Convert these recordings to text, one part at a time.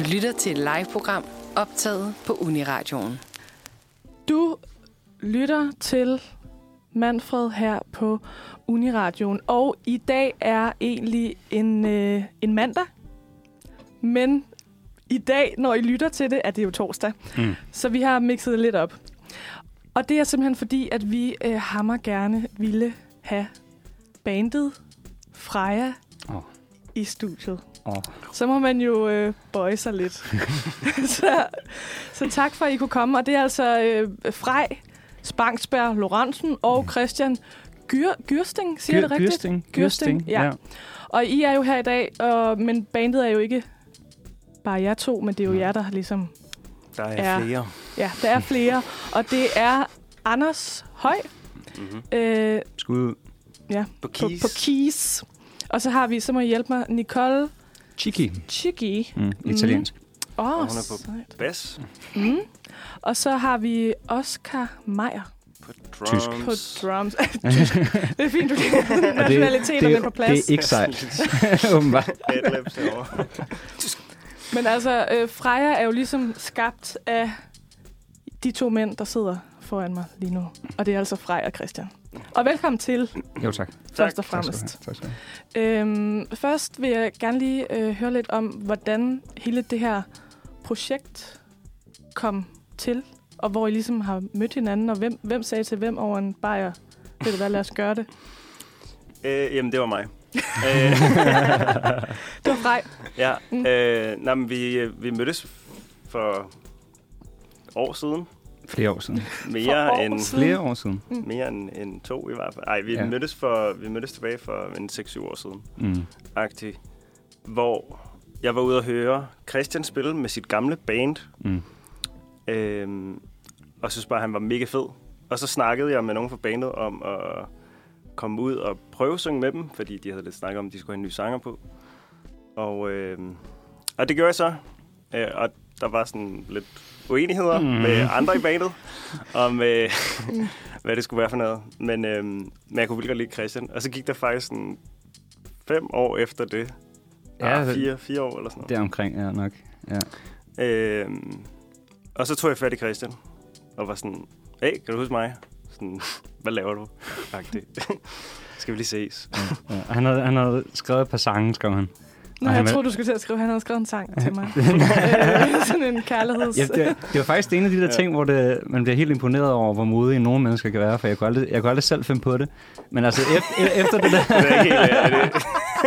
Du lytter til et live-program optaget på Uniradioen. Du lytter til Manfred her på Uniradioen, og i dag er egentlig en, øh, en mandag, men i dag, når I lytter til det, er det jo torsdag. Mm. Så vi har mixet lidt op. Og det er simpelthen fordi, at vi øh, hammer gerne ville have bandet Freja Åh. i studiet. Åh. Så må man jo øh, bøje sig lidt. så, så tak for, at I kunne komme. Og det er altså øh, Frej, Spangsberg, Lorentzen og Christian Gyr, Gyrsting, siger jeg det rigtigt? Gyrsting. Gyrsting, ja. Og I er jo her i dag, og, men bandet er jo ikke bare jer to, men det er jo jer, der har ligesom... Der er Ja. flere. Ja, der er flere. Og det er Anders Høj Mm-hmm. øh, Skud ud. På på, keys. på keys. Og så har vi, så må I hjælpe mig, Nicole Chiki. Chigi. Mm, italiensk. Åh, Og oh, hun er på sejt. Bass. Mm. Og så har vi Oscar Meier På Tysk. drums. på drums. Tysk. det er fint, du kan nationaliteterne det, på det plads. er ikke sejt, åbenbart. Men altså, øh, Freja er jo ligesom skabt af de to mænd, der sidder foran mig lige nu. Og det er altså Freja og Christian. Og velkommen til, Jo, tak. først og fremmest. Tak skal du have. Øhm, først vil jeg gerne lige øh, høre lidt om, hvordan hele det her projekt kom til, og hvor I ligesom har mødt hinanden, og hvem, hvem sagde til hvem over en bajer, ved du hvad, lad os gøre det. Øh, jamen, det var mig. øh, Det var Frej. ja, Mm. øh, nej, men vi, øh, vi mødtes for år siden. Flere år siden. Mere år end, siden. Flere år siden. mere end, end to i hvert fald. Ej, vi, Ja. mødtes, for, vi mødtes tilbage for en 6-7 år siden. Mm. Agtigt. Hvor jeg var ude at høre Christian spille med sit gamle band. Mm. Øhm, og synes bare, han var mega fed. Og så snakkede jeg med nogen fra bandet om at komme ud og prøve at synge med dem, fordi de havde lidt snakket om, at de skulle have en ny sanger på. Og, øhm, og det gjorde jeg så. Øh, og der var sådan lidt uenigheder Mm. med andre i bandet, om øh, hvad det skulle være for noget. Men, øhm, men jeg kunne virkelig godt lide Christian. Og så gik der faktisk sådan fem år efter det. Ja, Ja, det- fire, fire år eller sådan noget. Det er omkring, ja, nok. Ja. Øhm, og så tog jeg fat i Christian, og var sådan, hey, kan du huske mig? Sådan, hvad laver du? Agtigt. Skal vi lige ses? Ja. Og Han havde, han havde skrevet et par sange, skrev han. Nå, Og jeg troede, du skulle til at skrive, han havde skrevet en sang til mig. øh, sådan en kærligheds... Ja, det, det var faktisk en af de der ting, hvor det, man bliver helt imponeret over, hvor modige nogle mennesker kan være, for jeg kunne aldrig, jeg kunne aldrig selv finde på det. Men altså, efter, efter det der... Det er ikke helt, er det,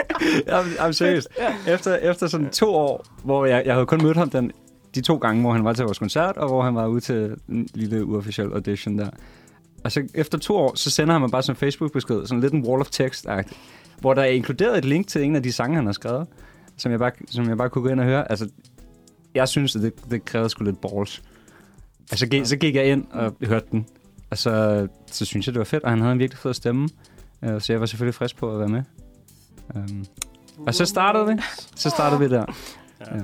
Jamen, jamen, seriøst. Efter, efter sådan to år, hvor jeg, jeg havde kun mødt ham den, de to gange, hvor han var til vores koncert, og hvor han var ude til en lille uofficiel audition der. Og så efter to år, så sender han mig bare sådan en Facebook-besked, sådan lidt en wall of text -agtig, hvor der er inkluderet et link til en af de sange, han har skrevet, som jeg bare, som jeg bare kunne gå ind og høre. Altså, jeg synes, at det, det krævede sgu lidt balls. Altså, gik, så gik jeg ind og hørte den, og så, så synes jeg, det var fedt, og han havde en virkelig fed stemme. Øh, Så jeg var selvfølgelig frisk på at være med. Um, og så startede vi. Så startede vi der. Ja. Ja.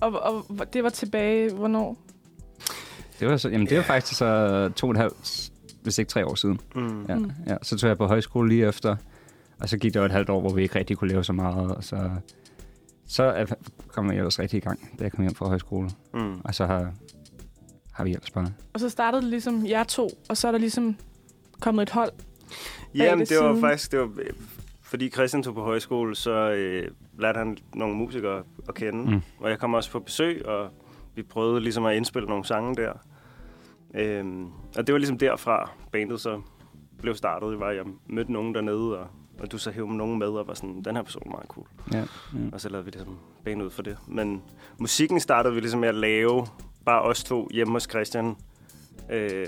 Og, og det var tilbage, hvornår? Det var, så, jamen, det var faktisk så to og et halvt, hvis ikke tre år siden. Mm. Ja, Mm. ja. Så tog jeg på højskole lige efter, og så gik der jo et halvt år, hvor vi ikke rigtig kunne lave så meget. Og så, så kom jeg ellers rigtig i gang, da jeg kom hjem fra højskole. Mm. Og så har, har vi ellers bare... Og så startede det ligesom jer to, og så er der ligesom kommet et hold. Jamen, det det var siden. faktisk, det var, øh, fordi Christian tog på højskole, så øh, lærte han nogle musikere at kende. Mm. Og jeg kom også på besøg, og vi prøvede ligesom at indspille nogle sange der. Øhm, og det var ligesom derfra, bandet så blev startet. Det var, jeg mødte nogen dernede, og, og du så hævde nogen med, og var sådan, den her person er meget cool. Ja, ja. Og så lavede vi ligesom band ud for det. Men musikken startede vi ligesom med at lave, bare os to hjemme hos Christian. Øh,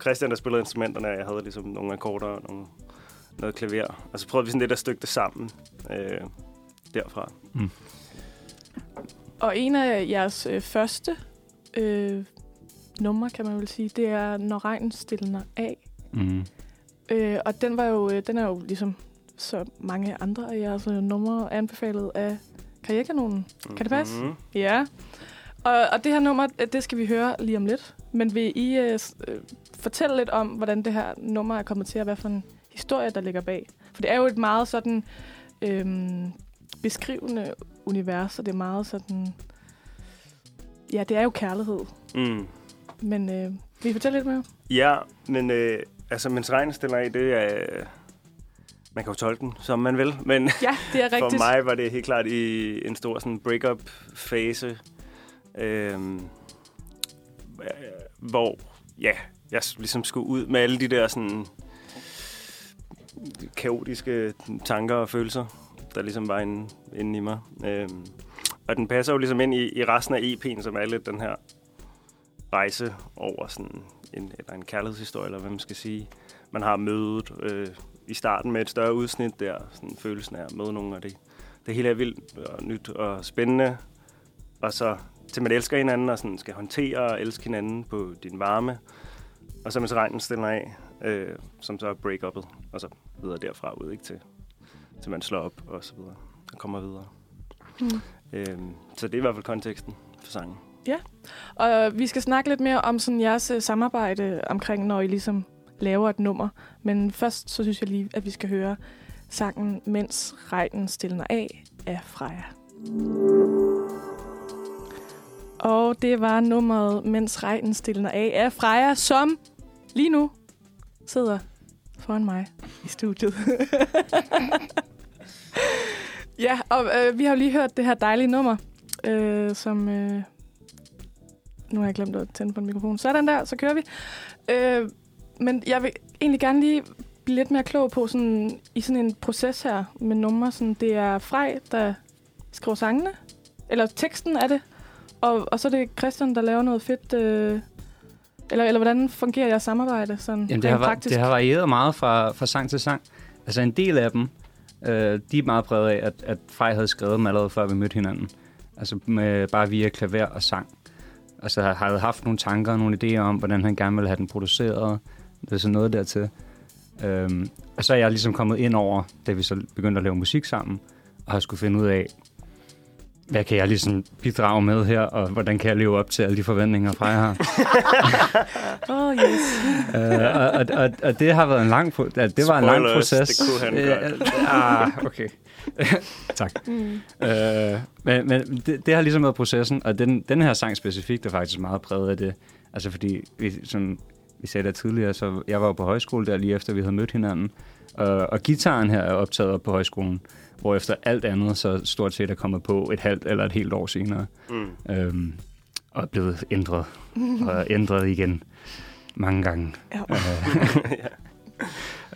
Christian, der spillede instrumenterne, og jeg havde ligesom nogle akkorder og nogle, noget klaver. Og så prøvede vi sådan lidt at stykke det sammen øh, derfra. Og en af jeres øh, første øh, numre, kan man vel sige, det er Når regnen stiller af. Mm. Øh, og den, var jo, øh, den er jo ligesom så mange andre af jeres øh, numre anbefalet af Karrierekanonen. Kan det passe? Mhm. Ja. Og, og det her nummer, øh, det skal vi høre lige om lidt. Men vil I øh, øh, fortælle lidt om, hvordan det her nummer er kommet til, og hvad for en historie, der ligger bag? For det er jo et meget sådan øh, beskrivende univers, og det er meget sådan ja, det er jo kærlighed. Mm. Men øh, vil I fortælle lidt mere? Ja, men øh, altså, mens regnen stiller af, det er... Man kan jo tolke den, som man vil, men Ja, det er rigtigt. for mig var det helt klart i en stor sådan break-up-fase, øh, hvor ja, jeg ligesom skulle ud med alle de der sådan kaotiske tanker og følelser, der ligesom var inde, inde i mig. Øh, og den passer jo ligesom ind i, i resten af EP'en, som er lidt den her rejse over sådan en, eller en kærlighedshistorie, eller hvad man skal sige. Man har mødet øh, i starten med et større udsnit der, sådan følelsen af at møde nogen, og det, det hele er vildt og nyt og spændende. Og så til man elsker hinanden og sådan skal håndtere og elske hinanden på din varme. Og så mens regnen stiller af, øh, som så er break-uppet, og så videre derfra ud, ikke til, til man slår op og så videre, og kommer videre. Mm. Øh, så det er i hvert fald konteksten for sangen. Og vi skal snakke lidt mere om sådan jeres øh, samarbejde omkring, når I ligesom laver et nummer. Men først så synes jeg lige, at vi skal høre sangen Mens regnen stiller af af Freja. Og det var nummeret Mens regnen stiller af af Freja, som lige nu sidder foran mig i studiet. ja, og øh, vi har jo lige hørt det her dejlige nummer, øh, som... Øh, nu har jeg glemt at tænde på en mikrofon. Sådan der, så kører vi. Øh, men jeg vil egentlig gerne lige blive lidt mere klog på, sådan, i sådan en proces her med numre. Sådan, det er Frej, der skriver sangene, eller teksten er det, og, og så er det Christian, der laver noget fedt. Øh, eller, eller hvordan fungerer jeres samarbejde sådan Jamen, det, har, praktisk? det har varieret meget fra, fra sang til sang. Altså en del af dem, øh, de er meget præget af, at, at Frej havde skrevet dem allerede før vi mødte hinanden. Altså med, bare via klaver og sang. Altså jeg havde haft nogle tanker og nogle idéer om, hvordan han gerne ville have den produceret. Det er sådan noget dertil. Øhm, og så er jeg ligesom kommet ind over, da vi så begyndte at lave musik sammen, og har skulle finde ud af, hvad kan jeg ligesom bidrage med her, og hvordan kan jeg leve op til alle de forventninger, fra jeg har. Åh, oh, yes. øh, og, og, og, og det har været en lang, pro- ja, det var en lang proces. det kunne han godt. Øh, ah, okay. tak. Mm. Øh, men men det, det har ligesom været processen, og den, den her sang specifikt er faktisk meget præget af det. Altså fordi, vi, som vi sagde der tidligere, så jeg var jo på højskole der lige efter vi havde mødt hinanden. Og, og gitaren her er optaget op på højskolen, hvor efter alt andet så stort set er kommet på et halvt eller et helt år senere. Mm. Øhm, og er blevet ændret, og ændret igen mange gange.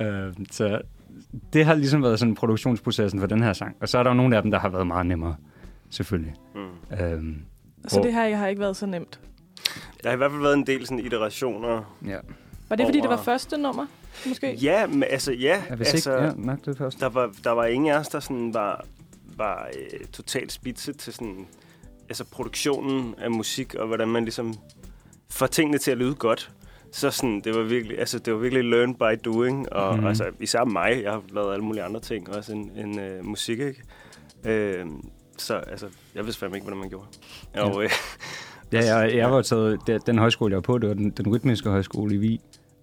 Ja. Øh, så det har ligesom været sådan produktionsprocessen for den her sang. Og så er der jo nogle af dem, der har været meget nemmere, selvfølgelig. Mm. Øhm, Så hvor- det her har ikke været så nemt. Der har i hvert fald været en del sådan iterationer. ja. Var det, fordi det var Over- første nummer, måske? Ja, men, altså ja. Ja, hvis altså, ikke, ja, nok det første. der, var, der var ingen af os, der sådan var, var øh, totalt spidse til sådan, altså produktionen af musik, og hvordan man ligesom får tingene til at lyde godt. Så sådan, det var virkelig, altså det var virkelig learn by doing, og mm. altså især mig, jeg har lavet alle mulige andre ting, også end, end øh, musik, ikke? Øh, så altså, jeg vidste fandme ikke, hvordan man gjorde. Og, øh, Ja, jeg, jeg var taget, den, den højskole, jeg var på, det var den, den rytmiske højskole i Vig.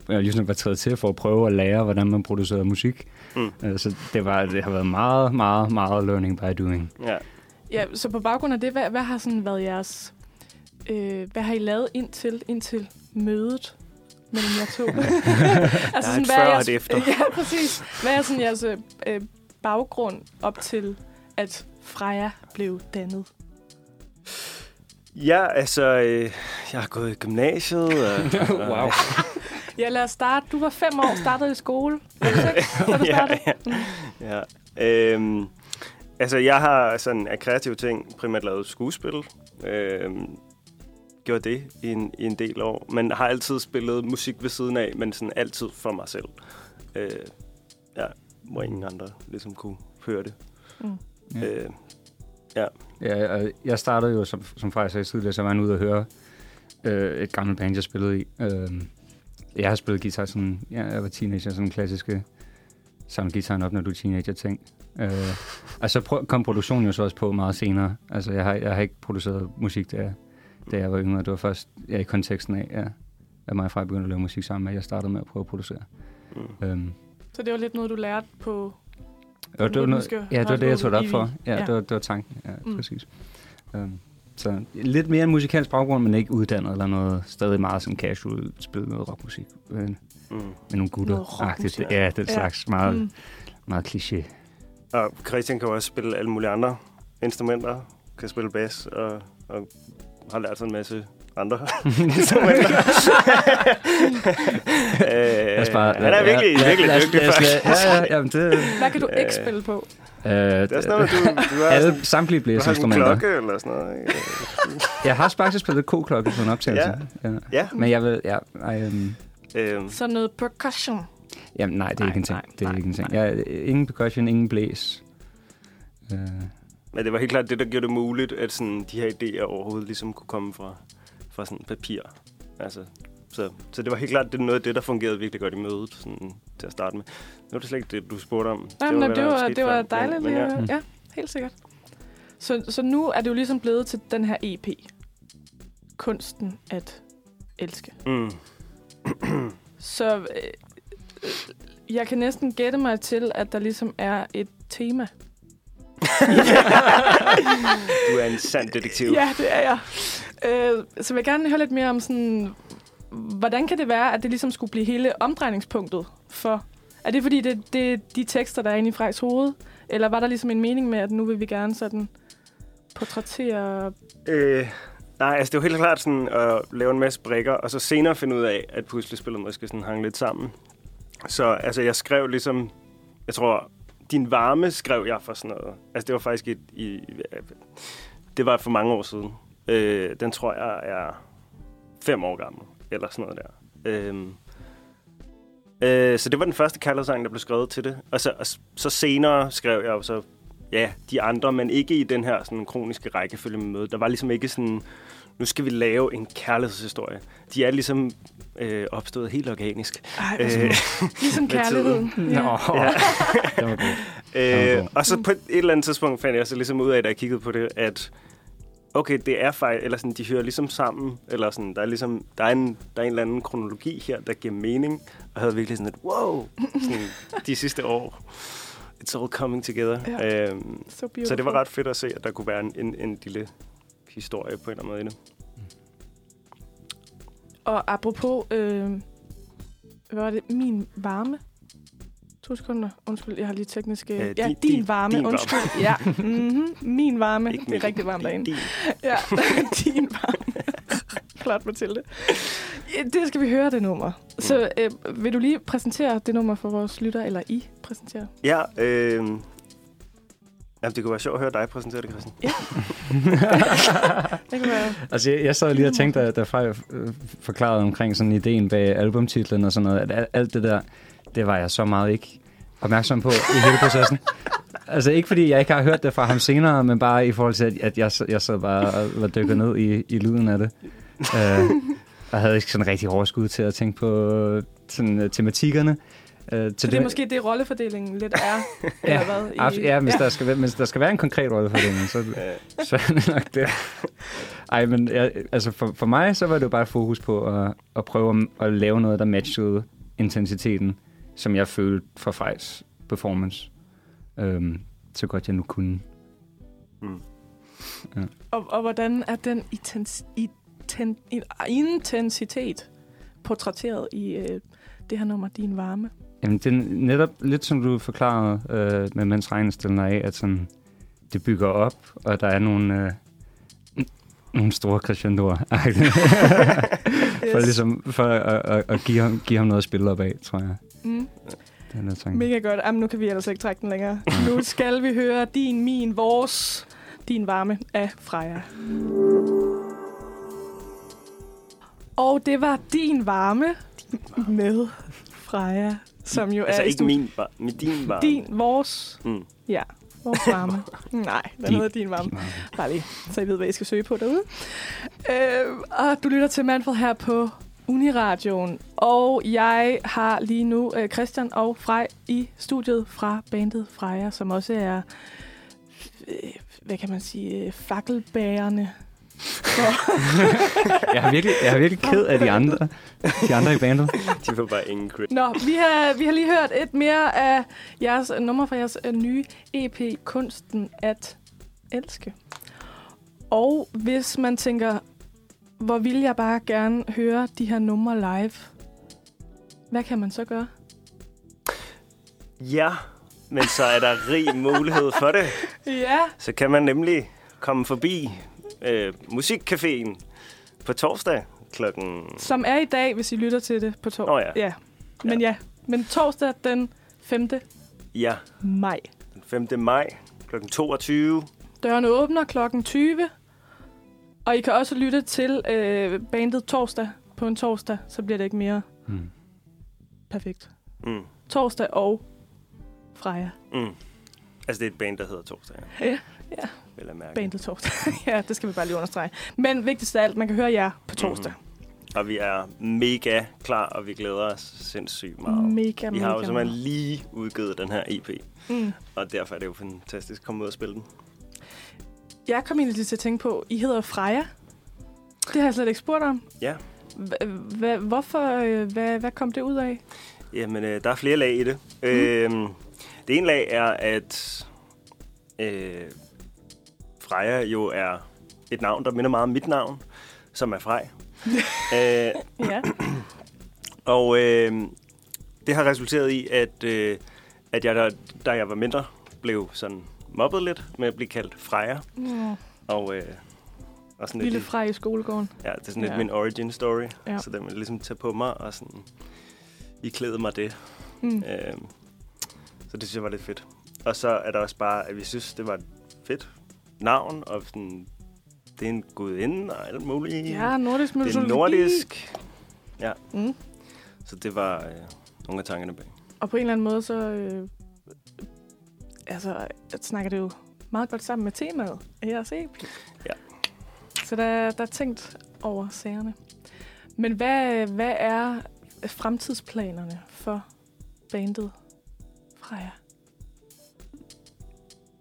Jeg ligesom var taget til for at prøve at lære, hvordan man producerede musik. Mm. Øh, Så det, var, det har været meget, meget, meget learning by doing. ja. Ja, så på baggrund af det, hvad, hvad har sådan været jeres... Øh, hvad har I lavet indtil, indtil mødet mellem jer to? altså, Der er et hvad er før og jeres, et efter. Ja, præcis. Hvad er sådan jeres øh, baggrund op til, at Freja blev dannet? Ja, altså, øh, jeg har gået i gymnasiet. Og, Wow. Ja, lad os starte. Du var fem år, startede i skole. Var du seks, da du Ja, startede? ja. ja. Øhm, altså, jeg har sådan af kreative ting primært lavet skuespil. Øhm, gjort det i en, i en del år. Men har altid spillet musik ved siden af, men sådan altid for mig selv. Øh, ja, hvor ingen andre ligesom kunne høre det. Mm. Ja. Øh, Ja, og jeg startede jo, som, som Freja sagde tidligere, så var jeg ude at høre øh, et gammelt band, jeg spillede i. Øh, jeg har spillet guitar sådan, ja, jeg var teenager, sådan klassiske samle gitaren op, når du er teenager ting. Øh, og så prøv, kom produktionen jo så også på meget senere. Altså, jeg har, jeg har ikke produceret musik, jeg, da jeg var yngre. Det var først ja, i konteksten af, ja, at mig og Freja begyndte at lave musik sammen, at jeg startede med at prøve at producere. mm. Øhm, Så det var lidt noget, du lærte på... og det var noget, ja, det var det, jeg tog det op for. Ja, Ja. Det, var, det var tanken. Ja, Mm. præcis. Um, Så lidt mere en musikalsk baggrund, men ikke uddannet eller noget. Stadig meget sådan casual, spillet noget rockmusik. Øh, med Mm. nogle gutter. Noget. Ja, den Ja. slags. Meget, Mm. meget kliché. Og Christian kan også spille alle mulige andre instrumenter. Kan spille bas og, og har lært sig en masse andre instrumenter. øh, bare- han er virkelig, ja, virkelig dygtig, faktisk. Ja, ja, jamen det... Hvad kan du ikke Øh, spille på? Øh, Det er sådan noget, du, du har, sådan, alle, samtlige du har sådan en blæseinstrumenter. klokke eller sådan noget. ikke? Jeg har faktisk spillet k-klokke på en optagelse. Ja. Ja. Ja. Men jeg vil... Ja, ej, um, Øhm, Så noget percussion. jamen, nej, det er Nej, ikke en ting. nej, det er nej, ikke en ting. nej. Jeg, ingen percussion, ingen blæs. Øh, men det var helt klart det, der gjorde det muligt, at sådan, de her idéer overhovedet ligesom kunne komme fra, fra sådan papir. Altså, så, så det var helt klart det er noget af det, der fungerede virkelig godt i mødet sådan, til at starte med. Nu er det slet ikke det, du spurgte om. Nej, men hvad det var, det var dejligt Men, men ja. Ja, helt sikkert. Så, så nu er det jo ligesom blevet til den her EP. Kunsten at elske. Mm. Så øh, øh, jeg kan næsten gætte mig til, at der ligesom er et tema. Du er en sand detektiv. Ja, det er jeg. Øh, så vil jeg gerne høre lidt mere om sådan, hvordan kan det være, at det ligesom skulle blive hele omdrejningspunktet for... Er det fordi, det, det er de tekster, der er inde i Frejs hoved? Eller var der ligesom en mening med, at nu vil vi gerne sådan portrættere... Øh, nej, altså det var helt klart sådan at lave en masse brikker, og så senere finde ud af, at puslespillet måske sådan hang lidt sammen. Så altså, jeg skrev ligesom, jeg tror, din varme skrev jeg for sådan noget. Altså det var faktisk et, i, det var for mange år siden. Øh, den tror jeg er fem år gammel, eller sådan noget der. Øh, øh, så det var den første kærlighedssang, der blev skrevet til det. Og så, og så senere skrev jeg jo så ja, de andre, men ikke i den her sådan, kroniske rækkefølge med mødet. Der var ligesom ikke sådan, nu skal vi lave en kærlighedshistorie. De er ligesom øh, opstået helt organisk. Ej, Øh, ligesom kærligheden. Nå, Ja. ja. det var godt. Øh, og så på et eller andet tidspunkt fandt jeg så ligesom ud af, da jeg kiggede på det, at okay, det er faktisk, eller sådan, de hører ligesom sammen, eller sådan, der er ligesom, der er en, der er en eller anden kronologi her, der giver mening, og jeg havde virkelig sådan et, wow, sådan, de sidste år, it's all coming together. Ja. Øhm, So beautiful. så det var ret fedt at se, at der kunne være en, en, en lille historie på en eller anden måde i det. Og apropos, øh, hvad var det? Min varme? To sekunder. Undskyld, jeg har lige tekniske... Øh, ja, din- din, varme. din varme. Undskyld. ja. Mm-hmm. Min varme. Ikke det er rigtig varmt derinde. Din. Ja, din varme. Flot, Mathilde. Ja, Det skal vi høre, det nummer. Så øh, vil du lige præsentere det nummer for vores lytter, eller I præsentere? Ja, øh, jamen, det kunne være sjovt at høre dig præsentere det, Christian. Det kan være... Altså, jeg, jeg sad lige og tænkte, da, Frej øh, forklarede omkring sådan ideen bag albumtitlen og sådan noget, at al- alt det der, det var jeg så meget ikke opmærksom på i hele processen. altså, ikke fordi jeg ikke har hørt det fra ham senere, men bare i forhold til, at, jeg, jeg sad bare og var dykket ned i, i lyden af det. Uh, og havde ikke sådan rigtig overskud til at tænke på sådan, uh, tematikkerne. Uh, Så det er måske det, rollefordelingen lidt er, eller hvad? I, ja, hvis, ja. Der skal, være- hvis der skal være en konkret rollefordeling, så, Øh, så er det nok det. Ej, men jeg, altså for, for mig, så var det jo bare fokus på at, at prøve at, at lave noget, der matchede intensiteten, som jeg følte for Frejs performance. Øhm, så godt jeg nu kunne. mm. Og, og hvordan er den intens, inten, intensitet portrætteret i øh, det her nummer, Din Varme? Jamen, det er netop lidt som du forklarede øh, med mens regnen stiller af, at sådan, det bygger op, og der er nogle, øh, nogle store crescendoer. for, ligesom, for at, at, at give, ham, give ham noget at spille op af, tror jeg. Mm. Det er noget tanke. Mega godt. Jamen, nu kan vi ellers ikke trække den længere. nu skal vi høre Din, Min, Vores, Din Varme af Freja. Og det var Din Varme med Freja, som jo Altså er i ikke min, var, men din var. Din, Vores, Mm. ja, Vores Varme. Nej, den Din- hedder Din Varme. Bare lige, så I ved, hvad I skal søge på derude. Øh, og du lytter til Manfred her på Uniradioen. Og jeg har lige nu øh, Christian og Frej i studiet fra bandet Freja, som også er, øh, hvad kan man sige, øh, fakkelbærerne. Jeg er virkelig, jeg er virkelig ked af de andre, de andre i bandet. De var bare ingen credit. Nå, vi har, vi har lige hørt et mere af jeres nummer fra jeres øh, nye EP, Kunsten at elske. Og hvis man tænker, hvor vil jeg bare gerne høre de her numre live, hvad kan man så gøre? Ja, men så er der rig mulighed for det. Ja. Så kan man nemlig komme forbi øh, Musikcaféen på torsdag klokken... Som er i dag, hvis I lytter til det på torsdag. Åh ja. ja. Men ja. Men torsdag den 5. Ja, maj. den 5. maj klokken 22. Dørene åbner klokken 20. Og I kan også lytte til øh, bandet torsdag på en torsdag, så bliver det ikke mere Mm. perfekt. Mm. Torsdag og Freja. Mm. Altså, det er et band, der hedder Torsdag. Ja, ja. Vil jeg mærke. Bandet torsdag. ja, det skal vi bare lige understrege. Men vigtigst af alt, man kan høre jer på torsdag. Og vi er mega klar, og vi glæder os sindssygt meget. Mega, vi mega har jo simpelthen lige udgivet den her EP, Mm. og derfor er det jo fantastisk at komme ud og spille den. Jeg kom egentlig lige til at tænke på, I hedder Freja. Det har jeg slet ikke spurgt om. Ja. Hvorfor, øh, hvad, kom det ud af? Jamen, øh, der er flere lag i det. Mm. Øh, det ene lag er, at øh, Freja jo er et navn, der minder meget om mit navn, som er Frej. øh, Ja. og øh, det har resulteret i, at, øh, at jeg, da, da jeg var mindre, blev sådan mobbet lidt med at blive kaldt Freja. Mm. Og, øh, og sådan Lille lidt, Frej i skolegården. ja, det er sådan lidt Ja. min origin story. Ja. Så den vil ligesom tage på mig og sådan i klæde mig det. Mm. Øh, så det synes jeg var lidt fedt. Og så er der også bare, at vi synes, det var fedt navn, og sådan, det er en gudinde og alt muligt. Ja, nordisk det er mytologi. nordisk. Ja, Mm. så det var øh, nogle af tankerne bag. Og på en eller anden måde, så øh, altså, snakker det jo meget godt sammen med temaet af jeres EP. Ja. Så der, der er tænkt over sagerne. Men hvad, hvad er fremtidsplanerne for bandet Freja?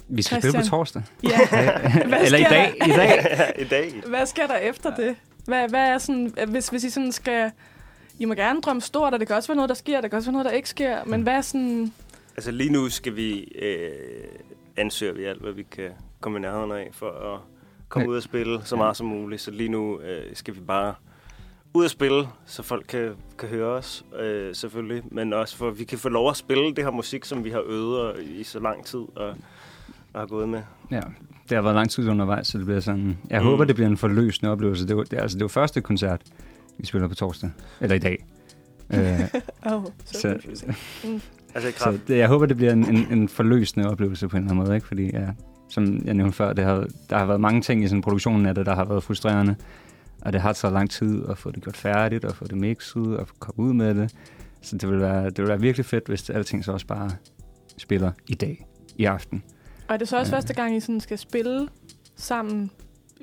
Vi skal spille på Christian. torsdag. Ja, Hvad Eller i dag. I dag. I dag. hvad sker der efter det? Hvad, hvad er sådan, hvis, hvis I sådan skal... I må gerne drømme stort, og det kan også være noget, der sker, der kan også være noget, der ikke sker. Men hvad er sådan... Altså lige nu skal vi, øh, ansøger vi alt, hvad vi kan komme i nærheden af, for at komme Ja. ud og spille så meget som muligt. Så lige nu øh, skal vi bare ud og spille, så folk kan, kan høre os, øh, selvfølgelig. Men også for, at vi kan få lov at spille det her musik, som vi har øvet og- i så lang tid og, og har gået med. Ja, det har været lang tid undervejs, så det bliver sådan... Jeg Mm. mm. håber, det bliver en forløsende oplevelse. Det var, det, altså, det var første koncert, vi spiller på torsdag. Eller i dag. øh, Oh, så, Altså i så det, jeg håber, det bliver en, en, en forløsende oplevelse på en eller anden måde, ikke? Fordi, ja, som jeg nævnte før, det har, der har været mange ting i sådan produktionen af det, der har været frustrerende. Og det har taget lang tid at få det gjort færdigt, og få det mixet, og komme ud med det. Så det vil være, det vil være virkelig fedt, hvis alting så også bare spiller i dag, i aften. Og er det så også Ja. første gang, I sådan skal spille sammen,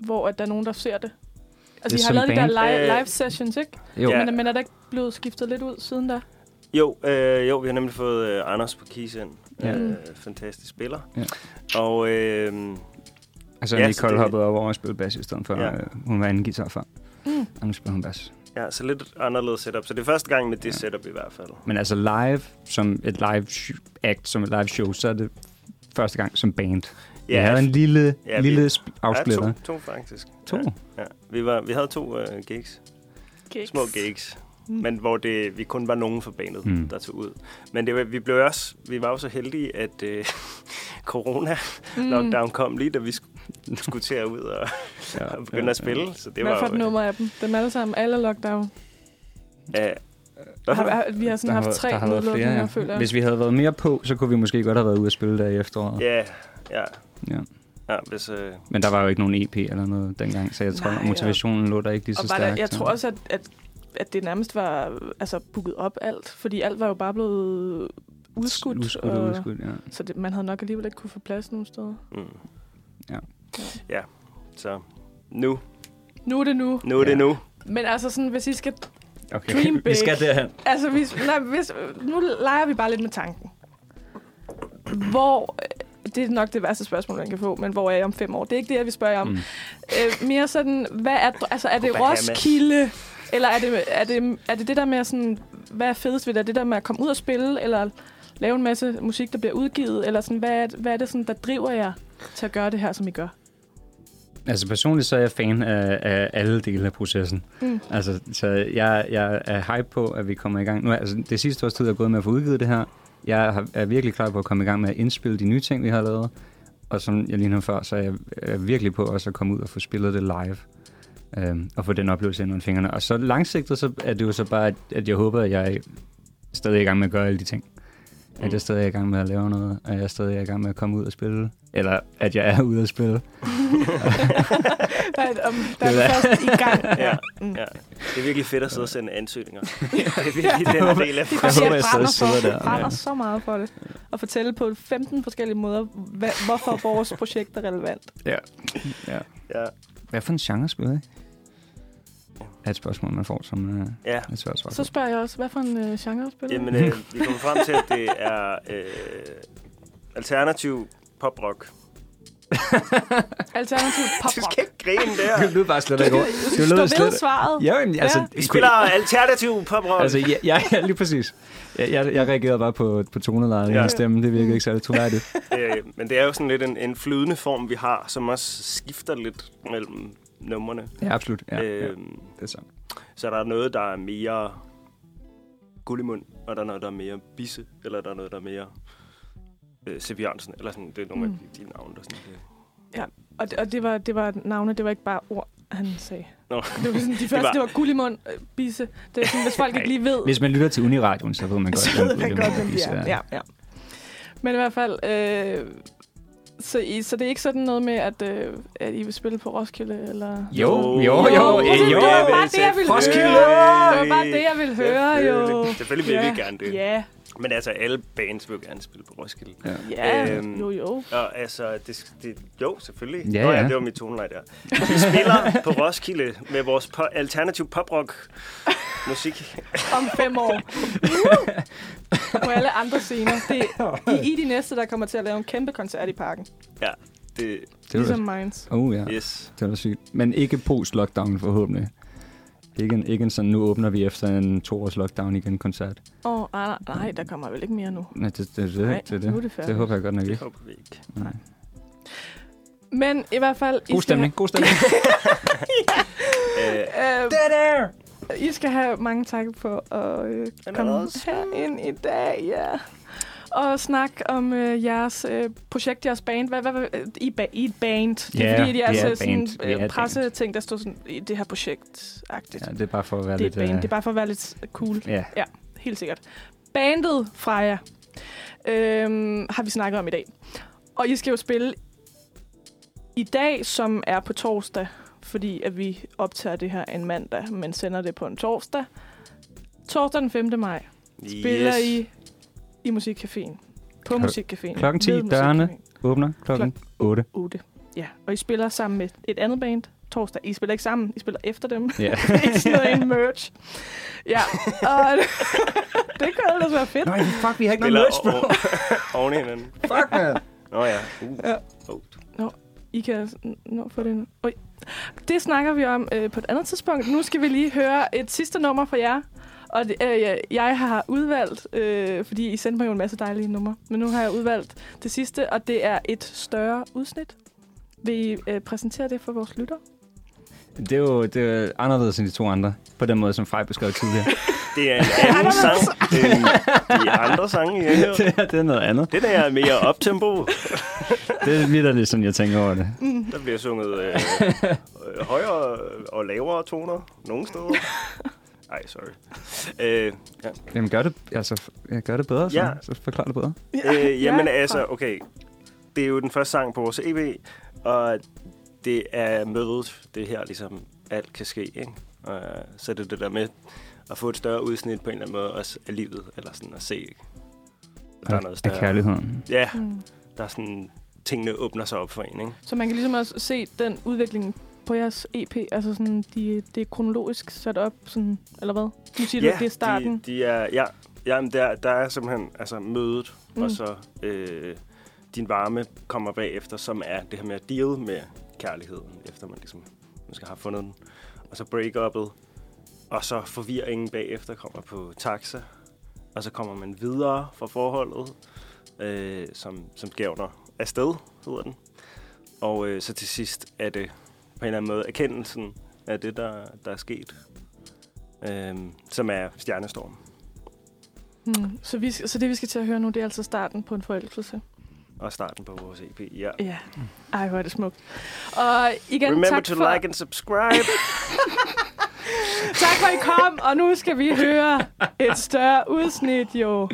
hvor at der er nogen, der ser det? Altså, Det I har lavet de der band. live, Øh, live sessions, ikke? Jo, Ja. Men, men er der ikke blevet skiftet lidt ud siden da? Jo, øh, jo, vi har nemlig fået øh, Anders på keys ind. Ja. Øh, fantastisk spiller. Ja. Og øh, Altså, Ja, Nicole det- hoppede over og spillede bas i stedet for. Ja. Ja. Øh, hun var anden guitar før, Mm. og nu spiller hun bas. ja, så lidt anderledes setup. Så det er første gang med det Ja. setup i hvert fald. Men altså live, som et live act, som et live show, så er det første gang som band. Ja, jeg havde en lille, Ja, ja, vi- lille sp- ja, afsplitter. to, to faktisk. To? Ja, ja. Vi, var, vi havde to uh, gigs. Gigs. Små gigs. Mm. Men hvor det, vi kun var nogen for bandet, mm. Der tog ud. Men det var, vi blev også, vi var jo så heldige, at uh, corona Mm. lockdown kom lige, da vi sk- skulle til at ud og, Ja, og begynde at spille. Så det Hvad var for et nummer af dem? Dem alle sammen, alle lockdown. Ja, Har, vi har sådan Der haft har- tre der har været flere, ja. føler jeg. Hvis vi havde været mere på, så kunne vi måske godt have været ude at spille der i efteråret. Ja, ja. Ja. Ja, hvis, øh, Men der var jo ikke nogen EP eller noget dengang, så jeg tror, Nej, motivationen lå der ikke lige så var der, stærkt. jeg tror også, at, at, at det nærmest var altså, booket op alt, fordi alt var jo bare blevet udskudt. Udskudt og udskudt, ja. Så det, man havde nok alligevel ikke kunne få plads nogen steder. mm. Ja. Ja, så nu, Nu er det nu. nu er det Ja. nu. Men altså sådan, hvis I skal... Okay, Dream big. vi skal derhen. Altså, hvis, nej, hvis, nu leger vi bare lidt med tanken. Hvor... Det er nok det værste spørgsmål, man kan få, men hvor er jeg om fem år? Det er ikke det, jeg vil spørge om. Mm. Øh, mere sådan, hvad er, altså, er det. Roskilde, eller er det, er, det, er det det der med sådan, hvad er fedest ved det? Er det der med at komme ud og spille, eller lave en masse musik, der bliver udgivet, eller sådan, hvad er, hvad er det sådan, der driver jer til at gøre det her, som I gør? Altså personligt så er jeg fan af, af alle dele af processen. Mm. Altså, så jeg, jeg er hype på, at vi kommer i gang. Nu, altså, det sidste års tid er gået med at få udgivet det her. Jeg er virkelig klar på at komme i gang med at indspille de nye ting, vi har lavet. Og som jeg lige nu før, så er jeg er virkelig på også at komme ud og få spillet det live. Øhm, og få den oplevelse ind under fingrene. Og så langsigtet, så er det jo så bare, at, at jeg håber, at jeg er stadig i gang med at gøre alle de ting. At Mm. jeg stadig er i gang med at lave noget, og jeg stadig er i gang med at komme ud og spille. Eller at jeg er ude at spille. Er, um, der er Det er- først i gang. Ja. Mm. Ja. Det er virkelig fedt at sidde og sende ansøgninger. det er virkelig den del af Det Jeg håber, jeg jeg brænder, stadig sidder der. brænder Ja. så meget for det. Og fortælle på 15 forskellige måder, hvad, hvorfor vores projekt er relevant. Ja. ja. Ja. Hvad for en genre spiller I? Er et spørgsmål, man får som uh, ja. et svært svar. Så spørger jeg også, hvad for en uh, genre spiller du? Jamen, øh, vi kommer frem til, at det er øh, alternativ poprock. Alternativ Du poprock. skal ikke grine der. Det lød bare slet ikke over. Du lød ved slet svaret. Ja, jamen, altså, Ja. Vi spiller alternativ poprock. Altså, ja, ja, ja, lige præcis. Jeg, jeg, jeg reagerede bare på, på tonelejet i Ja. ja. stemme. Det virkede ikke særlig troværdigt. øh, men det er jo sådan lidt en, en flydende form, vi har, som også skifter lidt mellem numrene. Ja, absolut. Ja, ja, øhm, det er sandt. Så der er noget, der er mere gullimund, og der er noget, der er mere bisse, eller der er noget, der er mere øh, Jørgensen, eller sådan. Det er nogle Mm. af de navne, der sådan det. Og, det, og det, var, det var navne, det var ikke bare ord, han sagde. Nå. Det var sådan, de første, det var- var, det var gullimund, øh, bisse. Det er sådan, hvis folk ikke lige ved, Hvis man lytter til Uniradioen, så ved man godt, så ved hvem man godt, hvem de er. Ja, ja. Men i hvert fald, øh, så, I, så det er ikke sådan noget med, at, øh, at I vil spille på Roskilde, eller... Jo, jo, Jo, jo, jo. det var bare det, jeg ville Roskilde! høre. Det var bare det, jeg ville høre, jo. Selvfølgelig, vil Ja. vi gerne det. Ja, Men altså, alle bands vil jo gerne spille på Roskilde. Ja. ja, Øhm, jo, jo. Og altså, det, det, jo, selvfølgelig. Ja, Nå, ja, ja. det var mit tonelej der. Vi spiller på Roskilde med vores po- alternativ poprock musik. Om fem år. på alle andre scener. Det er I, I de næste, der kommer til at lave en kæmpe koncert i parken. Ja, det, Det Ligesom Minds. oh, ja. yes. det var sygt. Men ikke post-lockdown forhåbentlig. Ikke en, ikke en sådan, nu åbner vi efter en to års lockdown igen koncert. Åh, oh, nej, nej, der kommer vel ikke mere nu. Nej, det, det, det, det, Nej, det, det, nu er det det, det håber jeg godt nok Det ikke. håber vi ikke. Nej. Men i hvert fald... I God skal stemning, god stemning. Øh, Have, øh, der! I skal have mange tak for at øh, komme herind i dag, ja. Og snakke om øh, jeres øh, projekt, jeres band. Hvad, hvad, hvad, øh, I, ba- I er et band. Det er Ja, fordi, jeres er øh, et sådan, band. Øh, et presseting, der står sådan i det her projekt-agtigt. Ja, det er bare for at være det er et lidt... band. øh, Det er bare for at være lidt cool. Ja, Helt sikkert. Bandet Freja øhm, har vi snakket om i dag. Og I skal jo spille i dag, som er på torsdag, fordi at vi optager det her en mandag, men sender det på en torsdag. Torsdag den 5. maj spiller yes. I i Musikcaféen. På Klok- Musikcaféen. klokken 10, Ved dørene. Åbner klokken 8. 8. Ja, og I spiller sammen med et andet band torsdag. I spiller ikke sammen, I spiller efter dem. Ja. ikke sådan noget en merch. Ja, og det kunne ellers være fedt. Nej, fuck, vi har ikke Spiller noget merch, bro. oven i hinanden. Fuck, man. Nå ja. Uh. Ja. Oh. I kan nå få det nu. Oj. Det snakker vi om øh, på et andet tidspunkt. Nu skal vi lige høre et sidste nummer fra jer. Og det, øh, jeg- jeg har udvalgt, øh, fordi I sendte mig jo en masse dejlige numre, men nu har jeg udvalgt det sidste, og det er et større udsnit. Vil I øh, præsentere det for vores lytter? Det er jo det er anderledes end de to andre, på den måde, som Frej beskrev tidligere. Det er en anden sang end de andre sange, jeg hører. det, er, det er noget andet. Den er mere optempo. Det er lidt sådan, jeg tænker over det. Der bliver sunget øh, øh, højere og lavere toner nogle steder. Ej, sorry. Øh, ja. Jamen, gør det, altså, ja, gør det bedre, så, Ja. så forklar det bedre. Øh, jamen ja, altså, okay. Det er jo den første sang på vores EP, og det er mødet, det er her ligesom alt kan ske, ikke? Og så er det det der med at få et større udsnit på en eller anden måde også af livet, eller sådan at se, at der er noget Af større. kærligheden. Ja, Mm. der er sådan, tingene åbner sig op for en, ikke? Så man kan ligesom også se den udvikling på jeres EP, altså sådan, de, det er kronologisk sat op, sådan, eller hvad? Nu siger du, at det er starten. De, de er, ja, jamen der, der er simpelthen altså mødet, mm. Mm. og så øh, din varme kommer bagefter, som er det her med at deal med kærligheden, efter man ligesom måske har fundet den. Og så break-up'et, og så forvirringen bagefter kommer på taxa, og så kommer man videre fra forholdet, øh, som, som skævner afsted, hedder den. Og øh, så til sidst er det på en eller anden måde erkendelsen af det, der, der er sket. Øhm, som er Stjernestorm. Hmm. Så, vi, så det, vi skal til at høre nu, det er altså starten på en forelskelse. Og starten på vores EP, ja. Ja. Ej, hvor er det smukt. Og igen, Remember tak to for, like and subscribe. tak for, at I kom. Og nu skal vi høre et større udsnit, jo.